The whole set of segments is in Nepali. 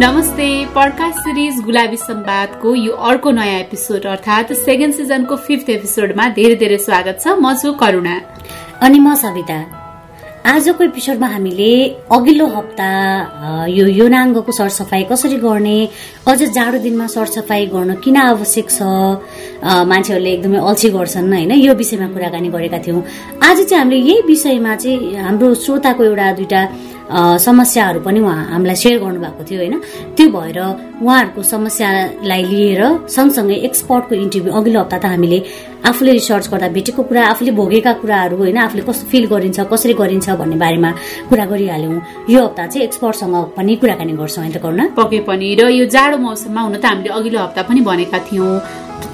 नमस्ते पडकास्ट सिरिज गुलाबी सम्वादको यो अर्को नयाँ एपिसोड अर्थात् सेकेन्ड सिजनको फिफ्थ एपिसोडमा धेरै धेरै स्वागत छ। म छु करुणा। अनि म सविता। आजको एपिसोडमा हामीले अघिल्लो हप्ता यो योनाङ्गको सरसफाइ कसरी गर्ने अझ जाडो दिनमा सरसफाइ गर्न किन आवश्यक छ मान्छेहरूले एकदमै अल्छी गर्छन् होइन? यो विषयमा कुराकानी गरेका थियौँ। आज चाहिँ हामीले यही विषयमा चाहिँ हाम्रो श्रोताको एउटा दुइटा समस्याहरू पनि उहाँ हामीलाई सेयर गर्नुभएको थियो होइन? त्यो भएर उहाँहरूको समस्यालाई लिएर सँगसँगै एक्सपर्टको इन्टरभ्यू अघिल्लो हप्ता त हामीले आफूले रिसर्च गर्दा भेटेको कुरा आफूले भोगेका कुराहरू होइन? आफूले कस्तो फिल गरिन्छ कसरी गरिन्छ भन्ने बारेमा कुरा गरिहाल्यौँ। यो हप्ता चाहिँ एक्सपर्टसँग पनि कुराकानी गर्छौँ होइन त करुणा? पके पनि। र यो जाडो मौसममा हुन त हामीले अघिल्लो हप्ता पनि भनेका थियौँ।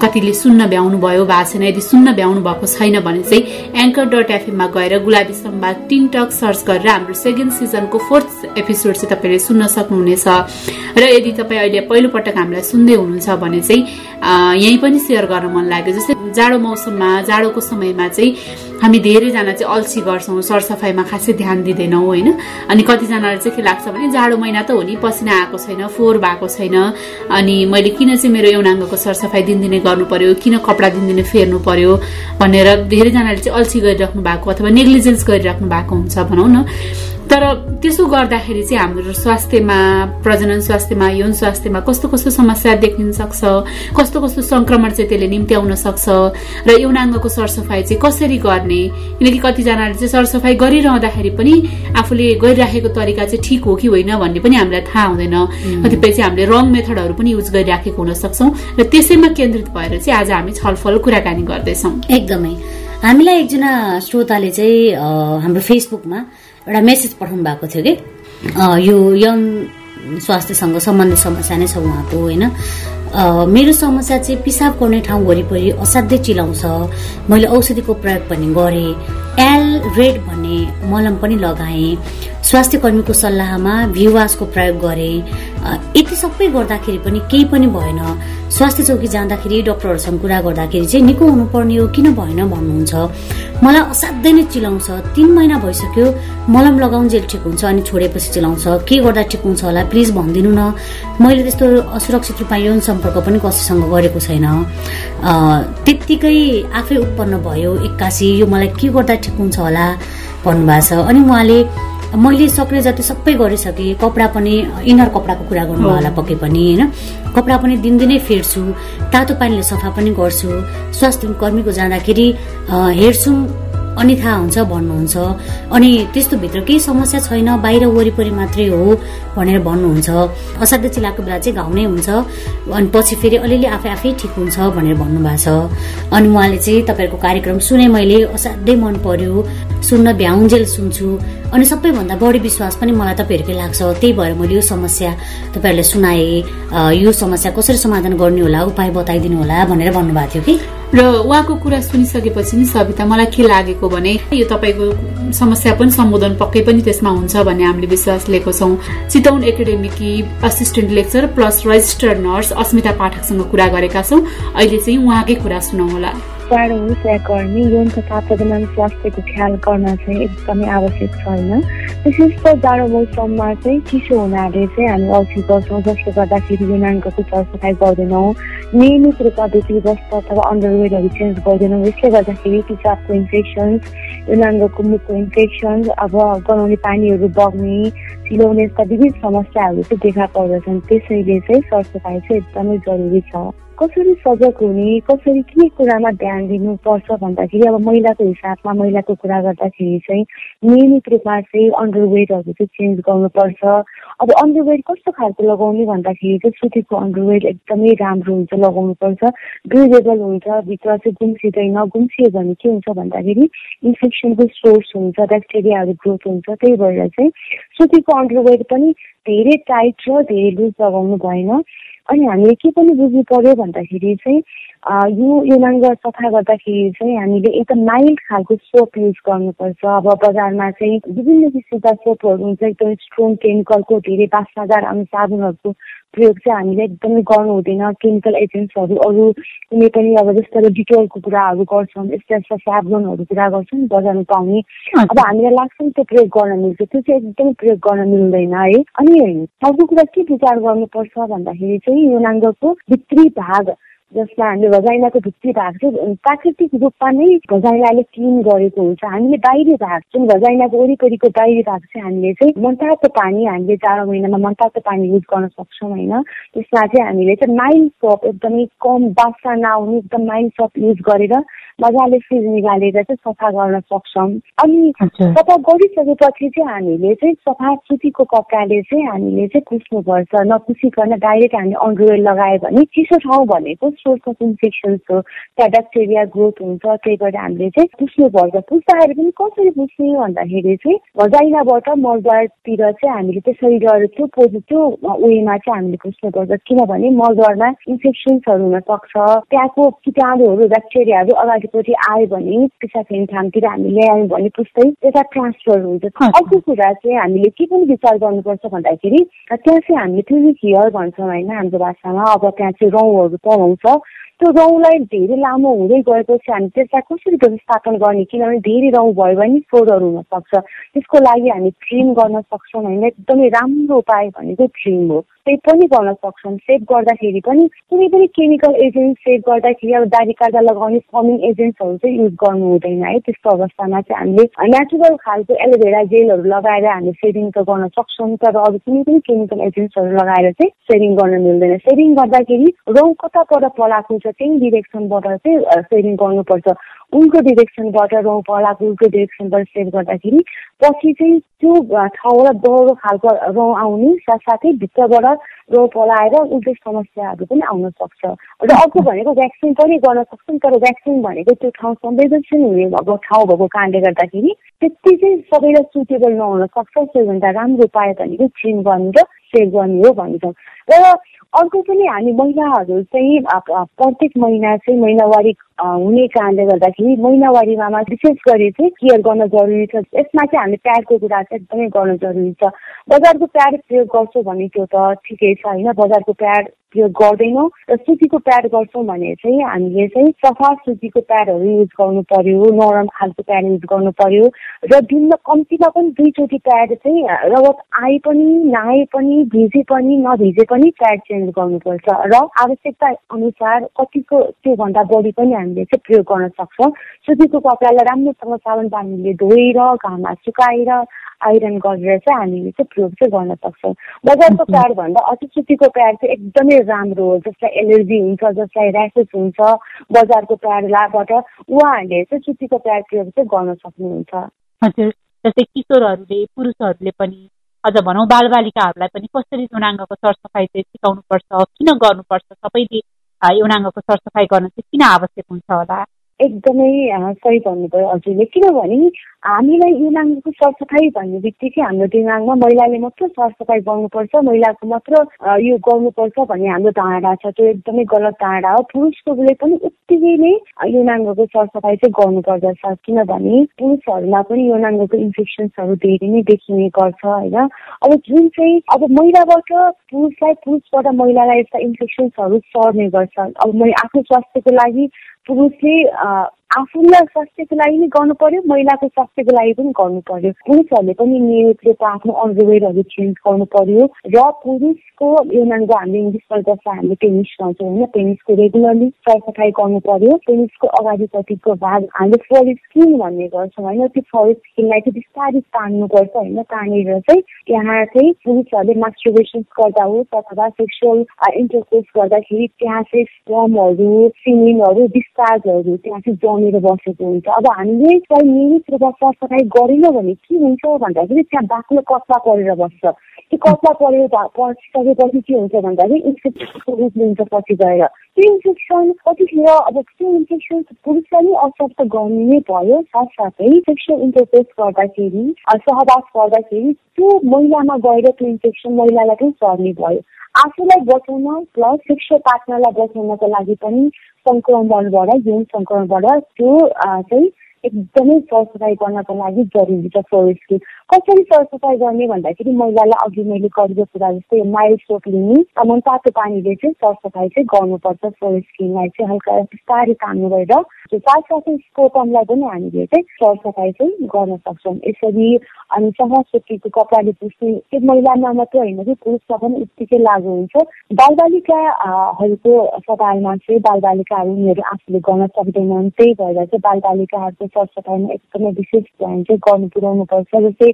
कतिले सुन्न भ्याउनु भयो भएको छैन यदि सुन्न भ्याउनु भएको छैन भने चाहिँ एङ्कर डट एफएममा गएर Gulabi Sambad team talk search गरेर हाम्रो सेकेन्ड सिजनको फोर्थ एपिसोड चाहिँ तपाईँले सुन्न सक्नुहुनेछ। र यदि तपाईँ अहिले पहिलोपटक हामीलाई सुन्दै हुनुहुन्छ भने चाहिँ यहीँ पनि सेयर गर्न मन लाग्यो। जस्तै जाडो मौसममा जाडोको समयमा चाहिँ हामी धेरैजना चाहिँ अल्छी गर्छौँ सरसफाइमा खासै ध्यान दिँदैनौँ होइन? अनि कतिजनालाई चाहिँ के लाग्छ भने जाडो महिना त हो नि पसिना आएको छैन फोहोर भएको छैन। अनि मैले किन चाहिँ मेरो यौनाङ्गको सरसफाइ दिनदिनै गर्नु पर्यो किन कपडा दिनदिनै फेर्नु पर्यो भनेर धेरैजनाले चाहिँ अल्छी गरिराख्नु भएको अथवा नेग्लिजेन्स गरिराख्नु भएको हुन्छ भनौँ न। तर त्यसो गर्दाखेरि चाहिँ हाम्रो स्वास्थ्यमा प्रजनन स्वास्थ्यमा यौन स्वास्थ्यमा कस्तो कस्तो समस्या देखिन सक्छ कस्तो कस्तो संक्रमण चाहिँ त्यसले निम्त्याउन सक्छ र यौनाङ्गको सरसफाइ चाहिँ कसरी गर्ने किनकि कतिजनाले चाहिँ सरसफाइ गरिरहँदाखेरि पनि आफूले गरिराखेको तरिका चाहिँ ठिक हो कि होइन भन्ने पनि हामीलाई थाहा हुँदैन। कतिपय चाहिँ हामीले रङ मेथडहरू पनि युज गरिराखेको हुन सक्छौँ र त्यसैमा केन्द्रित भएर चाहिँ आज हामी छलफल कुराकानी गर्दैछौँ। एकदमै। हामीलाई एकजना श्रोताले चाहिँ हाम्रो फेसबुकमा एउटा मेसेज पठाउनु भएको थियो कि? यो यङ स्वास्थ्यसँग सम्बन्धित समस्या नै छ उहाँको होइन? मेरो समस्या चाहिँ पिसाब गर्ने ठाउँ वरिपरि असाध्यै चिलाउँछ। मैले औषधिको प्रयोग पनि गरेँ। एल रेड भन्ने मलम पनि लगाएँ। स्वास्थ्य कर्मीको सल्लाहमा भ्युवासको प्रयोग गरे। यति सबै गर्दाखेरि पनि केही पनि भएन। स्वास्थ्य चौकी जाँदाखेरि डक्टरहरूसँग कुरा गर्दाखेरि चाहिँ निको हुनुपर्ने हो किन भएन भन्नुहुन्छ। मलाई असाध्यै नै चिलाउँछ। तिन महिना भइसक्यो मलम लगाउन्जेल ठिक हुन्छ अनि छोडेपछि चिलाउँछ। के गर्दा ठिक हुन्छ होला प्लिज भनिदिनु न। मैले त्यस्तो असुरक्षित रूपमा यौन सम्पर्क पनि कसैसँग गरेको छैन। त्यत्तिकै आफै उत्पन्न भयो एक्कासी। यो मलाई के गर्दा ठिक हुन्छ होला भन्नुभएको छ। अनि उहाँले मैले सक्ने जति सबै गरिसकेँ कपडा पनि इनर कपडाको कुरा गर्नु होला पक्कै पनि होइन? कपडा पनि दिनदिनै फेर्छु तातो पानीले सफा पनि गर्छु स्वास्थ्य कर्मीको जाँदाखेरि हेर्छु अनि थाहा हुन्छ भन्नुहुन्छ। अनि त्यस्तो भित्र केही समस्या छैन बाहिर वरिपरि मात्रै हो भनेर भन्नुहुन्छ। असाध्य चिलाएको बेला चाहिँ घाउ नै हुन्छ। अनि पछि फेरि अलिअलि आफै आफै ठिक हुन्छ भनेर भन्नुभएको छ। अनि उहाँले चाहिँ तपाईँहरूको कार्यक्रम सुने मैले असाध्यै मन पर्यो। सुन्न भ्याउन्जेल सुन्छु। अनि सबैभन्दा बढी विश्वास पनि मलाई तपाईँहरूकै लाग्छ। त्यही भएर मैले यो समस्या तपाईँहरूले सुनाए यो समस्या कसरी समाधान गर्ने होला उपाय बताइदिनु होला भनेर भन्नुभएको थियो कि? र उहाँको कुरा सुनिसकेपछि नि सविता मलाई के लागेको भने यो तपाईँको समस्या पनि सम्बोधन पक्कै पनि त्यसमा हुन्छ भन्ने हामीले विश्वास लिएको छौँ। Chitwan एकाडेमीकी assistant lecture plus registered nurse Asmita पाठकसँग कुरा गरेका छौँ। अहिले चाहिँ उहाँकै कुरा सुनौ होला। चाँडो होस् या गर्ने यौन तथा प्रजनन स्वास्थ्यको ख्याल गर्न चाहिँ एकदमै आवश्यक छ होइन? विशेष त जाडो मौसममा चाहिँ चिसो हुनाले चाहिँ हामी अल्छी गर्छौँ जसले गर्दाखेरि युनाङ्गको सरसफाइ गर्दैनौँ। नियमित रूपमा भित्री वस्त्र अथवा अन्डरवेयरहरू चेन्ज गर्दैनौँ यसले गर्दाखेरि पिसाबको इन्फेक्सन्स युनाङ्गको मुखको इन्फेक्सन अब गनाउने पानीहरू बग्ने चिलाउने यस्ता विविध समस्याहरू चाहिँ देखा पर्दछन्। त्यसैले चाहिँ सरसफाइ चाहिँ एकदमै जरुरी छ। कसरी सजग हुने कसरी के कुरामा ध्यान दिनुपर्छ भन्दाखेरि अब महिलाको हिसाबमा महिलाको कुरा गर्दाखेरि चाहिँ नियमित रूपमा चाहिँ अन्डरवेयरहरू चाहिँ चेन्ज गर्नुपर्छ। अब अन्डरवेयर कस्तो खालको लगाउने भन्दाखेरि चाहिँ सुतीको अन्डरवेयर एकदमै राम्रो हुन्छ लगाउनुपर्छ। ब्रिजेबल हुन्छ भित्र चाहिँ गुम्सिँदैन। गुम्सियो भने के हुन्छ भन्दाखेरि इन्फेक्सनको सोर्स हुन्छ ब्याक्टेरियाहरू ग्रोथ हुन्छ। त्यही भएर चाहिँ सुतीको अन्डरवेयर पनि धेरै टाइट र धेरै लुज लगाउनु भएन। अनि हामीले के पनि बुझ्नु पर्यो भन्दाखेरि चाहिँ यो युनाङ्ग सफा गर्दाखेरि चाहिँ हामीले एकदम माइल्ड खालको सोप युज गर्नुपर्छ। अब बजारमा चाहिँ विभिन्न किसिमका सोपहरू हुन्छ एकदम स्ट्रङ केमिकलको धेरै बास्नादार अनि साबुनहरूको प्रयोग चाहिँ हामीले एकदमै गर्नु हुँदैन। केमिकल एजेन्ट्सहरू अरू कुनै पनि अब जस्तो डिटेलको कुराहरू गर्छौँ यस्ता यस्ता साबुनहरू कुरा गर्छौँ बजारमा पाउने। अब हामीलाई लाग्छ नि त्यो प्रयोग गर्न मिल्छ। त्यो चाहिँ एकदमै प्रयोग गर्न मिल्दैन है। अनि अर्को कुरा के विचार गर्नुपर्छ भन्दाखेरि चाहिँ यो नाङ्गको भित्री भाग जसमा हामीले भजाइनाको भित्री भाग चाहिँ प्राकृतिक रूपमा नै भजाइनाले क्लिन गरेको हुन्छ। हामीले बाहिरी भाग जुन भजाइनाको वरिपरिको बाहिरी भाग चाहिँ हामीले चाहिँ मनतातो पानी हामीले जाडो महिनामा मनतातो पानी युज गर्न सक्छौँ होइन? त्यसमा चाहिँ हामीले चाहिँ माइल्ड सप एकदमै कम बासा नआउने एकदम माइल्ड सप युज गरेर मजाले फ्रिज निकालेर चाहिँ सफा गर्न सक्छौँ। अनि सफा गरिसकेपछि चाहिँ हामीले चाहिँ सफा सुतीको कपडाले चाहिँ हामीले चाहिँ पुस्नुपर्छ नपुसिकन डाइरेक्ट हामीले अन्डरवेयर लगायो भने चिसो ठाउँ भनेको सोर्स अफ इन्फेक्सन्स हो त्यहाँ ब्याक्टेरिया ग्रोथ हुन्छ त्यही भएर हामीले चाहिँ पुस्नुपर्छ पुस्दाखेरि पनि कसरी पुस्ने भन्दाखेरि चाहिँ भजाइनाबाट मलद्वारतिर चाहिँ हामीले त्यसरी गरेर त्यो पोजिटिभ वेमा चाहिँ हामीले पुस्नुपर्छ किनभने मलद्वारमा इन्फेक्सन्सहरू हुन सक्छ। त्यहाँको किटाणुहरू ब्याक्टेरियाहरू अगाडि माथिपट्टि आयो भने पिसा थामतिर हामी ल्यायौँ भने पुस्तै त्यता ट्रान्सफर हुन्छ। अर्को कुरा चाहिँ हामीले के पनि विचार गर्नुपर्छ भन्दाखेरि त्यहाँ चाहिँ हामीले प्युरिक हियर भन्छौँ होइन हाम्रो भाषामा। अब त्यहाँ चाहिँ रौँहरू त्यो रौँलाई धेरै लामो हुँदै गएपछि हामी त्यसलाई कसरी व्यवस्थापन गर्ने? किनभने धेरै रौँ भयो भने फोहोरहरू हुनसक्छ। त्यसको लागि हामी ट्रिम गर्न सक्छौँ होइन। एकदमै राम्रो उपाय भनेको ट्रिम हो। त्यही पनि गर्न सक्छौँ। सेभ गर्दाखेरि पनि कुनै पनि केमिकल एजेन्ट सेभ गर्दाखेरि अब दारी काट्दा लगाउने फर्मिङ एजेन्ट्सहरू चाहिँ युज गर्नु हुँदैन है। त्यस्तो अवस्थामा चाहिँ हामीले नेचुरल खालको एलोभेरा जेलहरू लगाएर हामी सेभिङ त गर्न सक्छौँ। तर अब कुनै पनि केमिकल एजेन्ट्सहरू लगाएर चाहिँ सेभिङ गर्न मिल्दैन। सेभिङ गर्दाखेरि रौँ कताबाट पलाएको छ त्यही डिरेक्सनबाट चाहिँ सेभिङ गर्नुपर्छ। उनको डिरेक्सनबाट रौँ पलाएको उनको डिरेक्सनबाट सेभ गर्दाखेरि पछि चाहिँ त्यो ठाउँबाट दोहोरो खालको रौँ आउने साथसाथै भित्रबाट रौँ पलाएर उल्टै समस्याहरू पनि आउन सक्छ। र अर्को भनेको भ्याक्सिन पनि गर्न सक्छौँ तर भ्याक्सिन भनेको त्यो ठाउँ संवेदनशील हुने भएको ठाउँ भएको कारणले गर्दाखेरि त्यति चाहिँ सबैलाई सुटेबल नहुन सक्छ। त्योभन्दा राम्रो उपाय भनेको ट्रिम गर्नु र सेभ गर्नु हो भन्छौँ र अर्को पनि हामी महिलाहरू चाहिँ प्रत्येक महिना चाहिँ महिनावारी हुने कारणले गर्दाखेरि महिनावारीमा विशेष गरी चाहिँ केयर गर्न जरुरी छ। यसमा चाहिँ हामी प्याडको कुरा चाहिँ एकदमै गर्न जरुरी छ। बजारको प्याड प्रयोग गर्छौँ भने त्यो त ठिकै छ होइन। बजारको प्याड प्रयोग गर्दैनौँ र सुतीको प्याड गर्छौँ भने चाहिँ हामीले चाहिँ सफा सुतीको प्याडहरू युज गर्नु पर्यो नरम खालको प्याड युज गर्नु पर्यो र दिनमा कम्तीमा पनि दुईचोटि प्याड चाहिँ रगत आए पनि नआए पनि भिजे पनि नभिजे पनि प्याड चेन्ज गर्नुपर्छ र आवश्यकता अनुसार कतिको त्योभन्दा बढी पनि हामीले चाहिँ प्रयोग गर्न सक्छौँ। सुतीको कपडालाई राम्रोसँग साबुन पानीले धोएर घाममा सुकाएर आइरन गरेर चाहिँ हामीले चाहिँ प्रयोग चाहिँ गर्न सक्छौँ। बजारको प्याडभन्दा अति सुतीको प्याड चाहिँ एकदमै राम्रो हो जसलाई एलर्जी हुन्छ जसलाई ऱ्यासेस हुन्छ बजारको प्याडबाट उहाँहरूले चाहिँ सुतीको प्याड प्रयोग चाहिँ गर्न सक्नुहुन्छ। हजुर जस्तै किशोरहरूले पुरुषहरूले पनि अझ भनौँ बालबालिकाहरूलाई पनि कसरी यौनाङ्गको सरसफाइ चाहिँ सिकाउनुपर्छ किन गर्नुपर्छ सबैले यौनाङ्गको सरसफाइ गर्न चाहिँ किन आवश्यक हुन्छ होला? एकदमै सही भन्नुभयो हजुरले। किनभने हामीलाई युनाङ्गको सरसफाइ भन्ने बित्तिकै हाम्रो दिमागमा महिलाले मात्र सरसफाइ गर्नुपर्छ महिलाको मात्र यो गर्नुपर्छ भन्ने हाम्रो धारणा छ। त्यो एकदमै गलत धारणा हो। पुरुषकोले पनि उत्तिकै नै युनाङ्गको सरसफाइ चाहिँ गर्नुपर्दछ। किनभने पुरुषहरूमा पनि युनाङ्गको इन्फेक्सन्सहरू धेरै नै देखिने गर्छ होइन। अब जुन चाहिँ अब महिलाबाट पुरुषलाई पुरुषबाट महिलालाई यस्ता इन्फेक्सन्सहरू सर्ने गर्छ अब मैले आफ्नो स्वास्थ्यको लागि तो वो मोस्टली आफूलाई स्वास्थ्यको लागि पनि गर्नु पर्यो महिलाको स्वास्थ्यको लागि पनि गर्नु पर्यो पुरुषहरूले पनि नियमित आफ्नो अन्डरवेयरहरू चेन्ज गर्नु पर्यो र पुरुषको युनानको हामीले इङ्ग्लिसमा जसलाई हामीले पेनिस भन्छौँ होइन पेनिसको रेगुलरली सरसफाइ गर्नु पर्यो पेनिसको अगाडिपट्टिको भाग हामीले फरेस्ट स्किन भन्ने गर्छौँ होइन त्यो फरेस्ट स्किनलाई चाहिँ बिस्तारै तान्नुपर्छ होइन तानेर चाहिँ त्यहाँ चाहिँ पुरुषहरूले मास्टरबेसन गर्दा होस् अथवा सेक्सुअल इन्टरकोर्स गर्दाखेरि त्यहाँ चाहिँ सिमिनहरू डिस्चार्जहरू त्यहाँ चाहिँ जमे जमेर बसेको हुन्छ। अब हामीले चाहिँ नियमित रूपमा सरसफाइ गरेन भने के हुन्छ भन्दाखेरि त्यहाँ बाक्लो कच्चा परेर बस्छ। त्यो कपडा पऱ्यो पसिसकेपछि के हुन्छ भन्दाखेरि इन्फेक्सनको रूप लिन्छ पछि गएर। त्यो इन्फेक्सन कतिखेर अब त्यो इन्फेक्सन पुरुषलाई नै असर त गर्नु नै भयो। साथसाथै सेक्सुअल इन्टरफेस गर्दाखेरि सहवास गर्दाखेरि त्यो महिलामा गएर त्यो इन्फेक्सन महिलालाई पनि सर्ने भयो। आफूलाई बचाउन प्लस सेक्सुअल पार्टनरलाई बचाउनको लागि पनि सङ्क्रमणबाट यौन सङ्क्रमणबाट त्यो चाहिँ एकदमै सरसफाइ गर्नको लागि जरुरी छ फ्लोर स्किन कसरी सरसफाइ गर्ने भन्दाखेरि महिलालाई अघि मैले गरेको कुरा जस्तै माइल्ड सोप लिने मन तातो पानीले चाहिँ सरसफाइ चाहिँ गर्नुपर्छ फ्लोर स्किनलाई चाहिँ हल्का बिस्तारै तान्नु भएर साथसाथै स्कोटमलाई पनि हामीले चाहिँ सरसफाइ चाहिँ गर्न सक्छौँ। यसरी अनि सफासुतीको कपडाले पुस्ने त्यो महिलामा मात्रै होइन कि पुरुषमा पनि उत्तिकै लागु हुन्छ। बालबालिकाहरूको सफाइमा चाहिँ बालबालिकाहरू उनीहरू आफूले गर्न सक्दैनन्। त्यही भएर चाहिँ बालबालिकाहरूको सरसफाइमा एकदमै विशेष ध्यान चाहिँ गर्नु पुऱ्याउनुपर्छ। जस्तै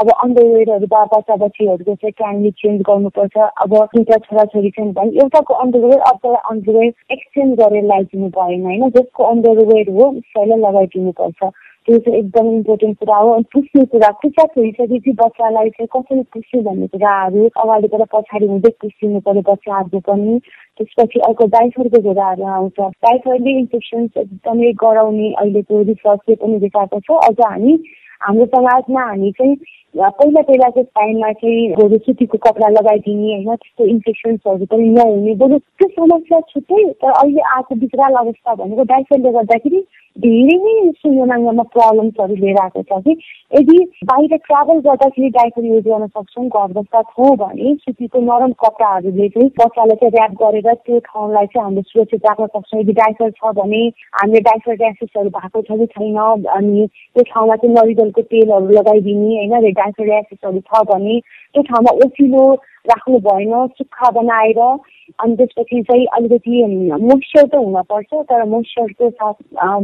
अब अन्डरवेयरहरू बा बच्चा बच्चीहरूको चाहिँ टाइमली चेन्ज गर्नुपर्छ। अब दुईवटा छोराछोरी छन् भने एउटाको अन्डरवेयर अर्को अन्डरवेयर एक्सचेन्ज गरेर लगाइदिनु भएन होइन जसको अन्डरवेयर हो उसैलाई लगाइदिनुपर्छ। त्यो चाहिँ एकदम इम्पोर्टेन्ट कुरा हो अनि पुस्ने कुरा खुसा छोइसकेपछि बच्चालाई चाहिँ कसरी पुस्ने भन्ने कुराहरू अगाडिबाट पछाडि हुँदै पुस्टिनु पऱ्यो बच्चाहरूको पनि त्यसपछि अर्को डाइफरको कुराहरू आउँछ डाइफरले इन्फेक्सन एकदमै गराउने अहिलेको रिसर्चले पनि देखाएको छ अझ हामी हाम्रो समाजमा हामी चाहिँ पहिला पहिलाको टाइममा चाहिँ सुतीको कपडा लगाइदिने होइन त्यस्तो इन्फेक्सन्सहरू पनि नहुने बरु त्यो समस्या छुट्टै तर अहिले आएको विकराल अवस्था भनेको डाइफरले गर्दाखेरि धेरै नै सुयोनाङ्गमा प्रब्लम्सहरू लिएर आएको छ कि। यदि बाहिर ट्राभल गर्दाखेरि डाइफर युज गर्न सक्छौँ घर बस्दा छौँ भने सुतीको नरम कपडाहरूले चाहिँ बच्चालाई चाहिँ ऱ्याप गरेर त्यो ठाउँलाई चाहिँ हामीले सुरक्षित राख्न सक्छौँ। यदि डाइफर छ भने हामीले डाइफर ऱ्यासेसहरू भएको छ कि छैन अनि त्यो ठाउँमा चाहिँ नरिवलको तेलहरू लगाइदिने होइन डाइफर ऱ्यासेसहरू छ भने त्यो ठाउँमा ओसिलो राख्नु भएन सुक्खा बनाएर अनि त्यसपछि चाहिँ अलिकति मोइस्चर त हुनपर्छ तर मोइस्चरको साथ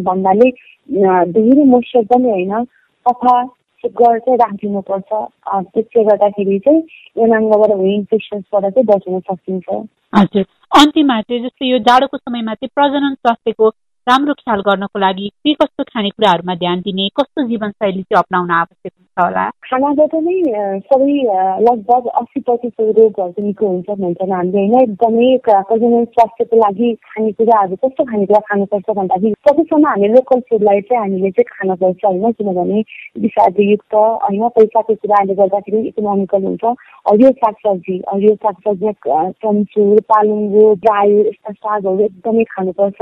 भन्नाले धेरै मोइस्चर पनि होइन। सफा गरेर चाहिँ राखिदिनुपर्छ त्यसले गर्दाखेरि चाहिँ यौनाङ्गबाट हुने इन्फेक्सन्सबाट चाहिँ बचाउन सकिन्छ। हजुर। अन्तिममा चाहिँ जस्तै यो जाडोको समयमा चाहिँ प्रजनन स्वास्थ्यको राम्रो ख्याल गर्नको लागि के कस्तो खानेकुराहरूमा ध्यान दिने कस्तो जीवनशैली चाहिँ अप्नाउन आवश्यक हुन्छ होला? खानाबाट नै सबै लगभग अस्सी प्रतिशत रोगहरू निको हुन्छ भन्छन् हामीले होइन एकदमै प्रजनन स्वास्थ्यको लागि खानेकुराहरू कस्तो खानेकुरा खानुपर्छ भन्दाखेरि सकेसम्म हामी लोकल फुडलाई चाहिँ हामीले चाहिँ खानुपर्छ होइन। किनभने विषादयुक्त होइन पैसाको कुराहरूले गर्दाखेरि इकोनोमिकल हुन्छ। हरियो सागसब्जी हरियो सागसब्जीमा चम्चुर पालुङ्गो गायो यस्ता सागहरू एकदमै खानुपर्छ।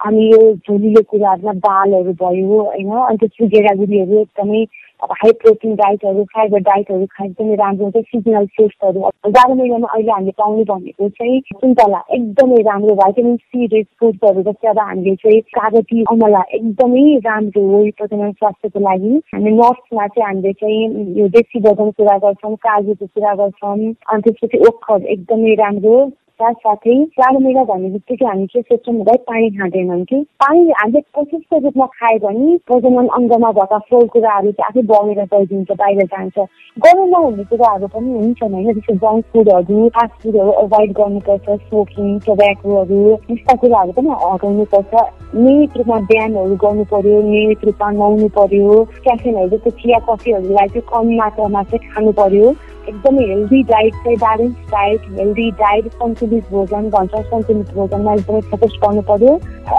अनि यो झोलिलो कुराहरूमा दालहरू भयो होइन? अनि त्यसपछि गेडागुडीहरू एकदमै अब हाई प्रोटिन डाइटहरू फाइबर डाइटहरू खाए पनि राम्रो हुन्छ। सिजनल फ्रुट्सहरू जाडो महिनामा अहिले हामीले पाउने भनेको चाहिँ सुन्तला एकदमै राम्रो भाइटामिन सी रिच फ्रुट्सहरू जस्तै अब हामीले चाहिँ कागती अमला एकदमै राम्रो हो प्रजनन स्वास्थ्यको लागि। हामी नर्समा चाहिँ हामीले चाहिँ यो देशी बदनको कुरा गर्छौँ काजुको कुरा गर्छौँ। अनि त्यसपछि ओखर एकदमै राम्रो। साथसाथै जाडो महिना भन्ने बित्तिकै हामी के सोच्छौँ पानी खाँदैनौँ कि। पानी हामीले प्रशस्त रूपमा खायो भने प्रजनन अङ्गमा भएका फोल कुराहरू चाहिँ आफै बगेर गइदिन्छ बाहिर जान्छ। गर्नु नहुने कुराहरू पनि हुन्छन् होइन जस्तो जङ्क फुडहरू फास्ट फुडहरू एभोइड गर्नुपर्छ स्मोकिङ टोब्याकोहरू यस्ता कुराहरू पनि हटाउनुपर्छ। नियमित रूपमा बिहानहरू गर्नु पर्यो नियमित रूपमा नुहाउनु पर्यो क्याफेनहरू जस्तो चिया कफीहरूलाई चाहिँ कम मात्रामा चाहिँ खानु पर्यो एकदमै हेल्दी डाइट चाहिँ ब्यालेन्स डाइट हेल्दी डाइट सन्तुलित भोजन भन्छ सन्तुलित भोजनमा एकदमै फोकस गर्नु पर्यो।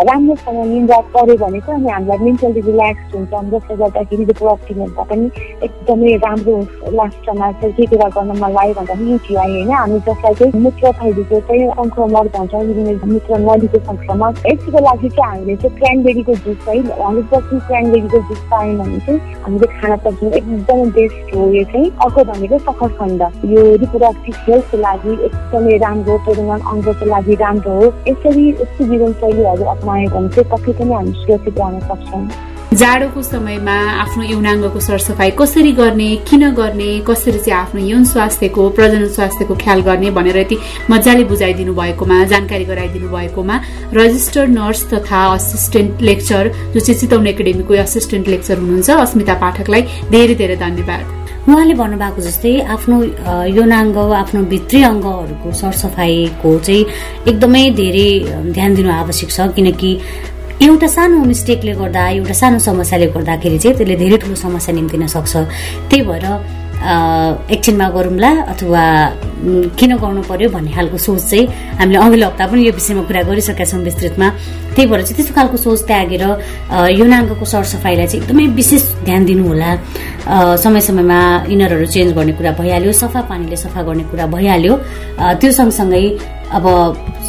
राम्रोसँग निन्द्रा पऱ्यो भने चाहिँ अनि हामीलाई मेन्टली रिल्याक्स हुन्छ। जसले गर्दाखेरि हेल्थमा पनि एकदमै राम्रो लास्टमा चाहिँ के कुरा गर्न मन लाग्यो भन्दाखेरि युटिआई होइन। हामी जसलाई चाहिँ मूत्र थैलीको चाहिँ सङ्क्रमण भन्छ मूत्र नलीको सङ्क्रमण। यसको लागि चाहिँ हामीले चाहिँ क्रानबेरीको जुस है हन्ड्रेड पर्सेन्ट क्रानबेरीको जुस पायौँ भने चाहिँ हामीले खान सक्छौँ। एकदमै बेस्ट हो यो चाहिँ। अर्को भनेको सखर खण्ड। यो रिप्रोडक्टिभ हेल्थको लागि एकदमै राम्रो प्रजनन अङ्गको लागि राम्रो हो। यसरी यस्तो जीवनशैलीहरू अप्नायो भने चाहिँ पक्कै पनि हामी सुरक्षित रहन सक्छौँ। जाडोको समयमा आफ्नो यौनाङ्गको सरसफाइ कसरी गर्ने किन गर्ने कसरी चाहिँ आफ्नो यौन स्वास्थ्यको प्रजनन स्वास्थ्यको ख्याल गर्ने भनेर यति मजाले बुझाइदिनु भएकोमा जानकारी गराइदिनु भएकोमा रजिस्टर्ड नर्स तथा असिस्टेन्ट लेक्चर जो चाहिँ चितौन एकाडेमीको असिस्टेन्ट लेक्चर हुनुहुन्छ अस्मिता पाठकलाई धेरै धेरै धन्यवाद। उहाँले भन्नुभएको जस्तै आफ्नो यौनाङ्ग आफ्नो भित्री अङ्गहरूको सरसफाइको चाहिँ एकदमै धेरै ध्यान दिनु आवश्यक छ। किनकि एउटा सानो मिस्टेकले गर्दा एउटा सानो समस्याले गर्दाखेरि चाहिँ त्यसले धेरै ठुलो समस्या निम्तिन सक्छ। त्यही भएर एकछिनमा गरौँला अथवा किन गर्नु पर्यो भन्ने खालको सोच चाहिँ हामीले अघिल्लो हप्ता पनि यो विषयमा कुरा गरिसकेका छौँ विस्तृतमा। त्यही भएर चाहिँ त्यस्तो खालको सोच त्यागेर यौनाङ्गको सरसफाइलाई चाहिँ एकदमै विशेष ध्यान दिनुहोला। समय समयमा इनरहरू चेन्ज गर्ने कुरा भइहाल्यो सफा पानीले सफा गर्ने कुरा भइहाल्यो। त्यो सँगसँगै अब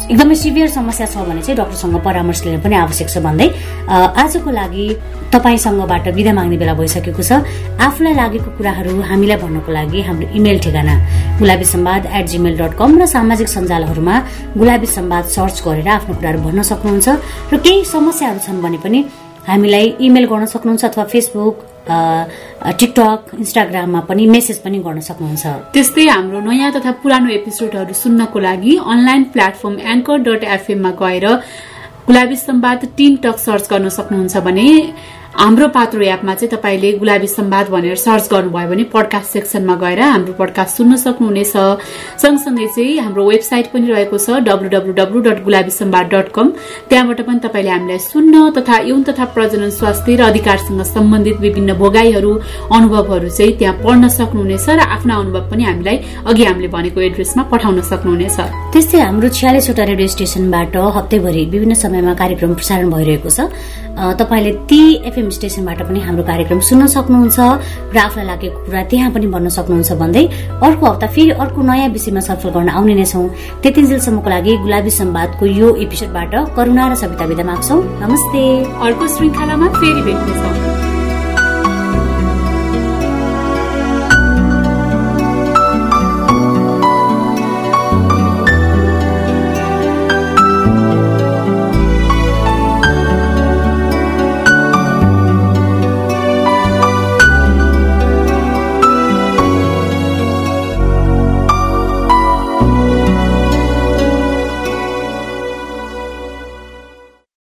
एकदमै सिभियर समस्या छ भने चाहिँ डक्टरसँग परामर्श लिन पनि आवश्यक छ भन्दै आजको लागि तपाईँसँगबाट विदा माग्ने बेला भइसकेको छ। आफूलाई लागेको कुराहरू हामीलाई भन्नको लागि हाम्रो इमेल ठेगाना Gulabi Sambad at Gmail dot com र सामाजिक सञ्जालहरूमा गुलाबी सम्वाद सर्च गरेर आफ्नो कुराहरू भन्न सक्नुहुन्छ। र केही समस्याहरू छन् भने पनि हामीलाई इमेल गर्न सक्नुहुन्छ अथवा फेसबुक टिकटक इन्स्टाग्राममा पनि मेसेज पनि गर्न सक्नुहुन्छ। त्यस्तै हाम्रो नयाँ तथा पुरानो एपिसोडहरू सुन्नको लागि अनलाइन प्लेटफर्म एङ्कर डट एफएममा गएर Gulabi Sambad team talk search गर्न सक्नुहुन्छ भने हाम्रो पात्रो एपमा चाहिँ तपाईँले गुलाबी सम्वाद भनेर सर्च गर्नुभयो भने पडकास्ट सेक्सनमा गएर हाम्रो पडकास्ट सुन्न सक्नुहुनेछ। सँगसँगै चाहिँ हाम्रो वेबसाइट पनि रहेको छ W dot Gulabi Sambad dot com त्यहाँबाट पनि तपाईँले हामीलाई सुन्न तथा यौन तथा प्रजनन स्वास्थ्य र अधिकारसँग सम्बन्धित विभिन्न भोगाईहरू अनुभवहरू चाहिँ त्यहाँ पढ्न सक्नुहुनेछ र आफ्ना अनुभव पनि हामीलाई अघि हामीले भनेको एड्रेसमा पठाउन सक्नुहुनेछ। त्यस्तै हाम्रो छ्यालिसवटा रेडियो स्टेशनबाट हप्तैभरि विभिन्न समयमा कार्यक्रम प्रसारण भइरहेको छ। तपाईँले ती एफएम स्टेसनबाट पनि हाम्रो कार्यक्रम सुन्न सक्नुहुन्छ र आफूलाई लागेको कुरा त्यहाँ पनि भन्न सक्नुहुन्छ भन्दै अर्को हप्ता फेरि अर्को नयाँ विषयमा सफल गर्न आउने नै छौँ। त्यतिन्जेलसम्मको लागि गुलाबी सम्वादको यो एपिसोडबाट करुणा र सविता विदा माग्छौ। नमस्ते। अर्को श्रृङ्खलामा फेरि भेट्नेछौँ।